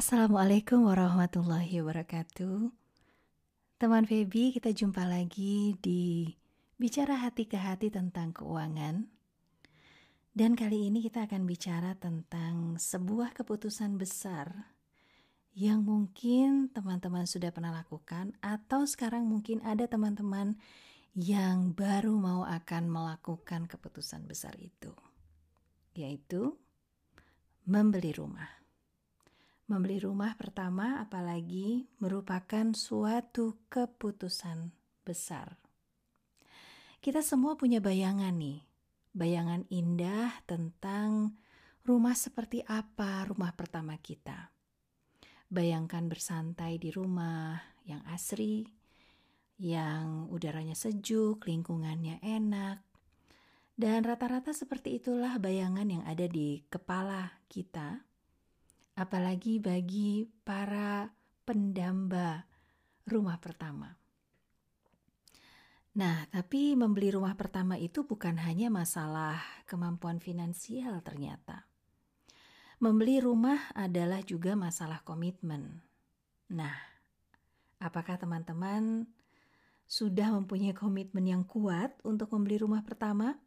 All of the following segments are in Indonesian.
Assalamualaikum warahmatullahi wabarakatuh. Teman Feby, kita jumpa lagi di bicara hati ke hati tentang keuangan. Dan kali ini kita akan bicara tentang sebuah keputusan besar yang mungkin teman-teman sudah pernah lakukan atau sekarang mungkin ada teman-teman yang baru mau akan melakukan keputusan besar itu. Yaitu membeli rumah. Membeli rumah pertama apalagi merupakan suatu keputusan besar. Kita semua punya bayangan nih, bayangan indah tentang rumah seperti apa rumah pertama kita. Bayangkan bersantai di rumah yang asri, yang udaranya sejuk, lingkungannya enak, dan rata-rata seperti itulah bayangan yang ada di kepala kita apalagi bagi para pendamba rumah pertama. Nah, tapi membeli rumah pertama itu bukan hanya masalah kemampuan finansial ternyata. Membeli rumah adalah juga masalah komitmen. Nah, apakah teman-teman sudah mempunyai komitmen yang kuat untuk membeli rumah pertama?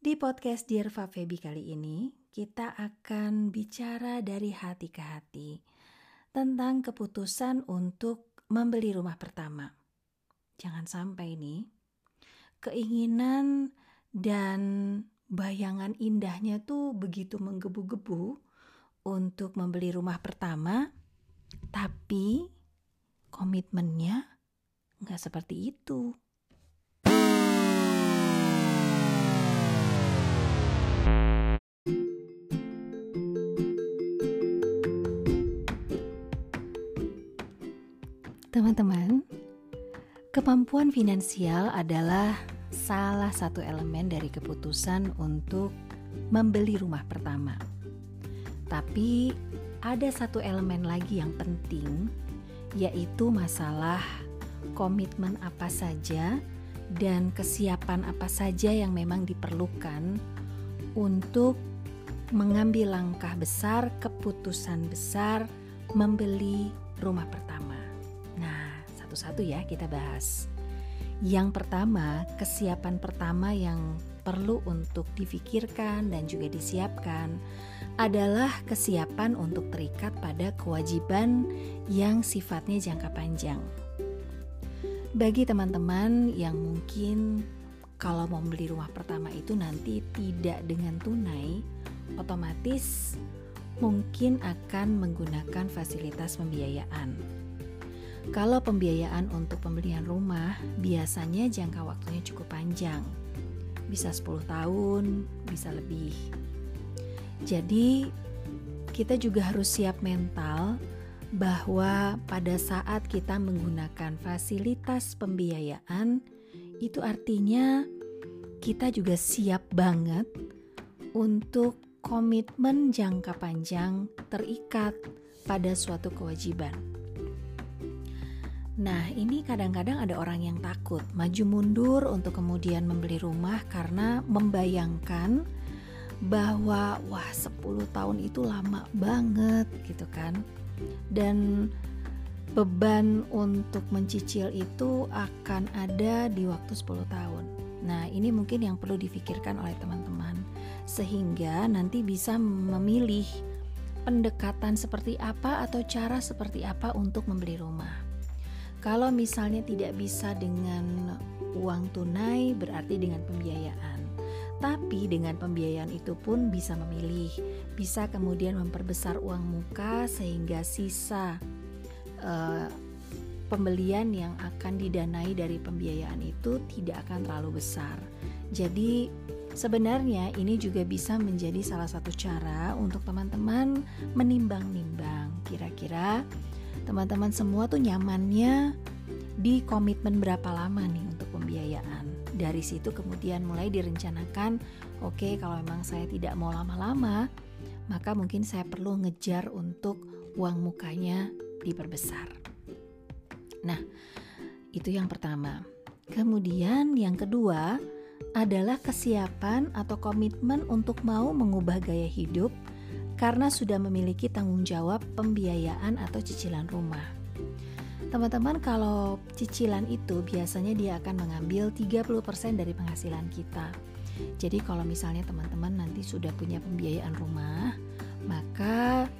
Di podcast Dear Feby kali ini, kita akan bicara dari hati ke hati tentang keputusan untuk membeli rumah pertama. Jangan sampai nih, keinginan dan bayangan indahnya tuh begitu menggebu-gebu untuk membeli rumah pertama, tapi komitmennya nggak seperti itu. Teman-teman, kemampuan finansial adalah salah satu elemen dari keputusan untuk membeli rumah pertama. Tapi ada satu elemen lagi yang penting, yaitu masalah komitmen apa saja dan kesiapan apa saja yang memang diperlukan untuk mengambil langkah besar, keputusan besar, membeli rumah pertama satu-satu ya kita bahas. Yang pertama, kesiapan pertama yang perlu untuk difikirkan dan juga disiapkan adalah kesiapan untuk terikat pada kewajiban yang sifatnya jangka panjang. Bagi teman-teman yang mungkin kalau mau beli rumah pertama itu nanti tidak dengan tunai, otomatis mungkin akan menggunakan fasilitas pembiayaan. Kalau pembiayaan untuk pembelian rumah biasanya jangka waktunya cukup panjang. Bisa 10 tahun, bisa lebih. Jadi kita juga harus siap mental bahwa pada saat kita menggunakan fasilitas pembiayaan itu artinya kita juga siap banget untuk komitmen jangka panjang terikat pada suatu kewajiban. Nah, ini kadang-kadang ada orang yang takut maju mundur untuk kemudian membeli rumah karena membayangkan bahwa wah 10 tahun itu lama banget gitu kan. Dan beban untuk mencicil itu akan ada di waktu 10 tahun. Nah, ini mungkin yang perlu difikirkan oleh teman-teman sehingga nanti bisa memilih pendekatan seperti apa atau cara seperti apa untuk membeli rumah. Kalau misalnya tidak bisa dengan uang tunai, berarti dengan pembiayaan. Tapi dengan pembiayaan itu pun bisa memilih, bisa kemudian memperbesar uang muka sehingga sisa uh, pembelian yang akan didanai dari pembiayaan itu tidak akan terlalu besar. Jadi sebenarnya ini juga bisa menjadi salah satu cara untuk teman-teman menimbang-nimbang kira-kira teman-teman semua tuh nyamannya di komitmen berapa lama nih untuk pembiayaan. Dari situ kemudian mulai direncanakan, oke okay, kalau memang saya tidak mau lama-lama, maka mungkin saya perlu ngejar untuk uang mukanya diperbesar. Nah, itu yang pertama. Kemudian yang kedua adalah kesiapan atau komitmen untuk mau mengubah gaya hidup karena sudah memiliki tanggung jawab pembiayaan atau cicilan rumah. Teman-teman kalau cicilan itu biasanya dia akan mengambil 30% dari penghasilan kita. Jadi kalau misalnya teman-teman nanti sudah punya pembiayaan rumah, maka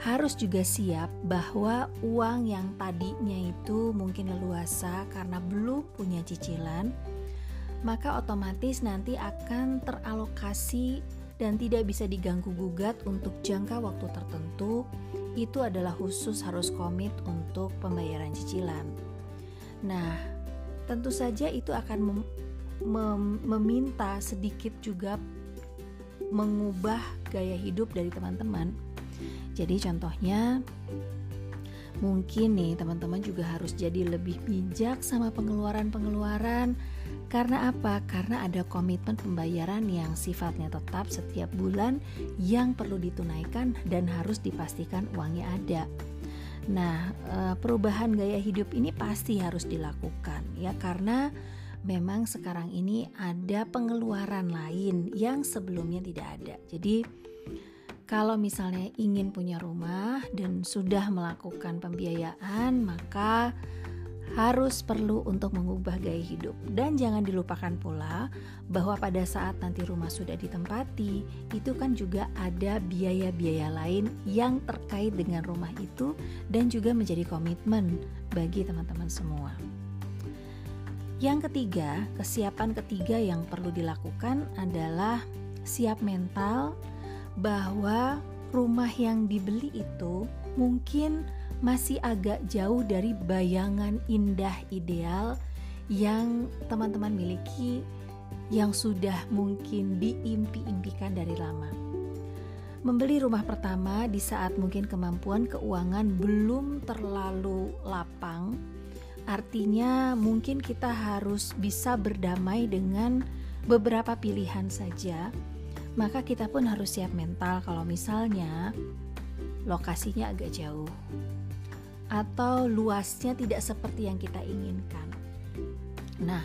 harus juga siap bahwa uang yang tadinya itu mungkin leluasa karena belum punya cicilan, maka otomatis nanti akan teralokasi dan tidak bisa diganggu gugat untuk jangka waktu tertentu. Itu adalah khusus harus komit untuk pembayaran cicilan. Nah, tentu saja itu akan mem mem meminta sedikit juga mengubah gaya hidup dari teman-teman jadi contohnya mungkin nih teman-teman juga harus jadi lebih bijak sama pengeluaran-pengeluaran karena apa? Karena ada komitmen pembayaran yang sifatnya tetap setiap bulan yang perlu ditunaikan dan harus dipastikan uangnya ada. Nah, eh, perubahan gaya hidup ini pasti harus dilakukan ya karena memang sekarang ini ada pengeluaran lain yang sebelumnya tidak ada. Jadi kalau misalnya ingin punya rumah dan sudah melakukan pembiayaan, maka harus perlu untuk mengubah gaya hidup. Dan jangan dilupakan pula bahwa pada saat nanti rumah sudah ditempati, itu kan juga ada biaya-biaya lain yang terkait dengan rumah itu dan juga menjadi komitmen bagi teman-teman semua. Yang ketiga, kesiapan ketiga yang perlu dilakukan adalah siap mental, bahwa rumah yang dibeli itu mungkin masih agak jauh dari bayangan indah ideal yang teman-teman miliki yang sudah mungkin diimpi-impikan dari lama. Membeli rumah pertama di saat mungkin kemampuan keuangan belum terlalu lapang, artinya mungkin kita harus bisa berdamai dengan beberapa pilihan saja maka kita pun harus siap mental kalau misalnya lokasinya agak jauh atau luasnya tidak seperti yang kita inginkan. Nah,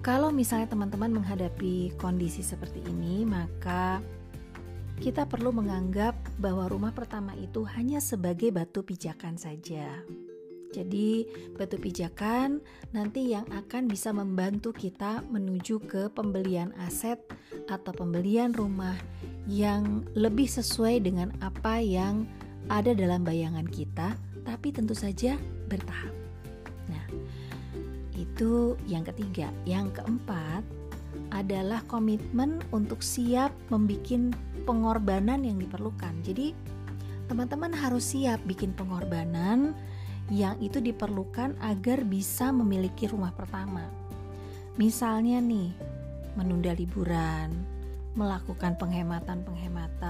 kalau misalnya teman-teman menghadapi kondisi seperti ini, maka kita perlu menganggap bahwa rumah pertama itu hanya sebagai batu pijakan saja. Jadi, batu pijakan nanti yang akan bisa membantu kita menuju ke pembelian aset atau pembelian rumah yang lebih sesuai dengan apa yang ada dalam bayangan kita, tapi tentu saja bertahap. Nah, itu yang ketiga. Yang keempat adalah komitmen untuk siap membuat pengorbanan yang diperlukan. Jadi, teman-teman harus siap bikin pengorbanan yang itu diperlukan agar bisa memiliki rumah pertama. Misalnya nih, menunda liburan, melakukan penghematan-penghematan,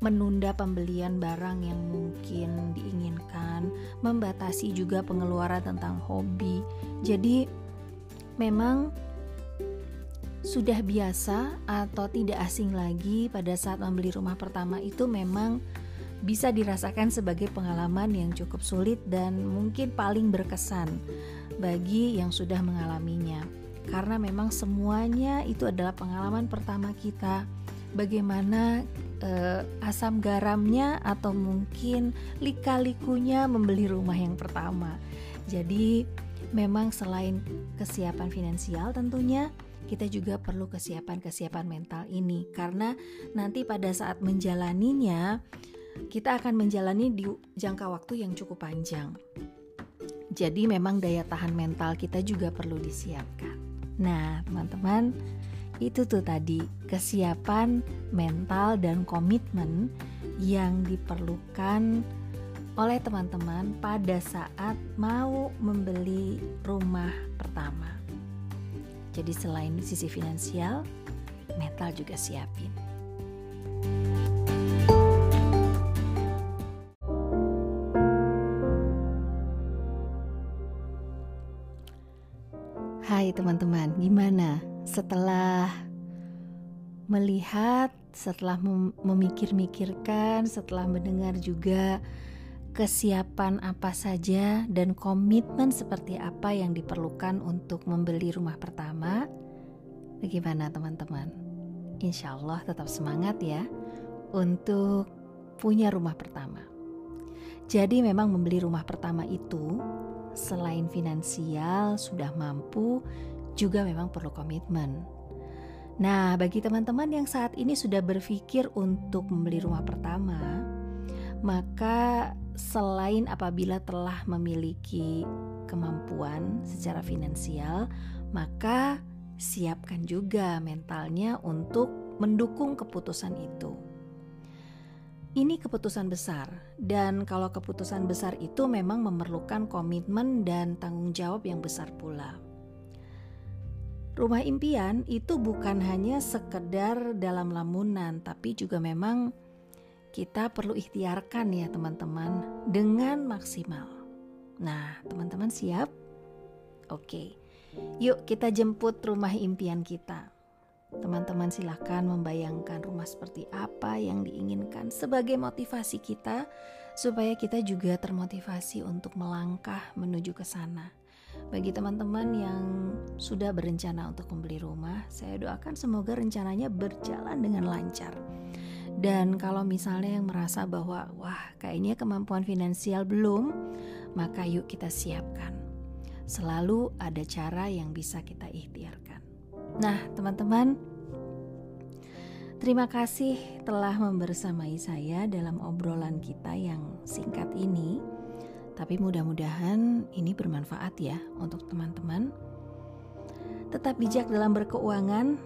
menunda pembelian barang yang mungkin diinginkan, membatasi juga pengeluaran tentang hobi. Jadi memang sudah biasa atau tidak asing lagi pada saat membeli rumah pertama itu memang bisa dirasakan sebagai pengalaman yang cukup sulit dan mungkin paling berkesan bagi yang sudah mengalaminya. Karena memang semuanya itu adalah pengalaman pertama kita. Bagaimana eh, asam garamnya atau mungkin lika-likunya membeli rumah yang pertama. Jadi memang selain kesiapan finansial tentunya kita juga perlu kesiapan-kesiapan mental ini karena nanti pada saat menjalaninya kita akan menjalani di jangka waktu yang cukup panjang. Jadi memang daya tahan mental kita juga perlu disiapkan. Nah, teman-teman, itu tuh tadi kesiapan mental dan komitmen yang diperlukan oleh teman-teman pada saat mau membeli rumah pertama. Jadi selain sisi finansial, mental juga siapin. Setelah memikir-mikirkan, setelah mendengar juga kesiapan apa saja dan komitmen seperti apa yang diperlukan untuk membeli rumah pertama? Bagaimana teman-teman? Insya Allah tetap semangat ya untuk punya rumah pertama. Jadi memang membeli rumah pertama itu selain finansial sudah mampu juga memang perlu komitmen. Nah, bagi teman-teman yang saat ini sudah berpikir untuk membeli rumah pertama, maka selain apabila telah memiliki kemampuan secara finansial, maka siapkan juga mentalnya untuk mendukung keputusan itu. Ini keputusan besar, dan kalau keputusan besar itu memang memerlukan komitmen dan tanggung jawab yang besar pula. Rumah impian itu bukan hanya sekedar dalam lamunan, tapi juga memang kita perlu ikhtiarkan ya teman-teman dengan maksimal. Nah, teman-teman siap? Oke, yuk kita jemput rumah impian kita. Teman-teman silahkan membayangkan rumah seperti apa yang diinginkan sebagai motivasi kita supaya kita juga termotivasi untuk melangkah menuju ke sana. Bagi teman-teman yang sudah berencana untuk membeli rumah, saya doakan semoga rencananya berjalan dengan lancar. Dan kalau misalnya yang merasa bahwa wah kayaknya kemampuan finansial belum, maka yuk kita siapkan. Selalu ada cara yang bisa kita ikhtiarkan. Nah, teman-teman, terima kasih telah membersamai saya dalam obrolan kita yang singkat ini. Tapi mudah-mudahan ini bermanfaat ya untuk teman-teman. Tetap bijak dalam berkeuangan.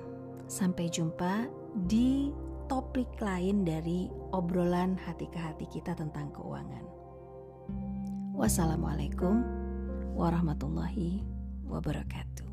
Sampai jumpa di topik lain dari obrolan hati ke hati kita tentang keuangan. Wassalamualaikum warahmatullahi wabarakatuh.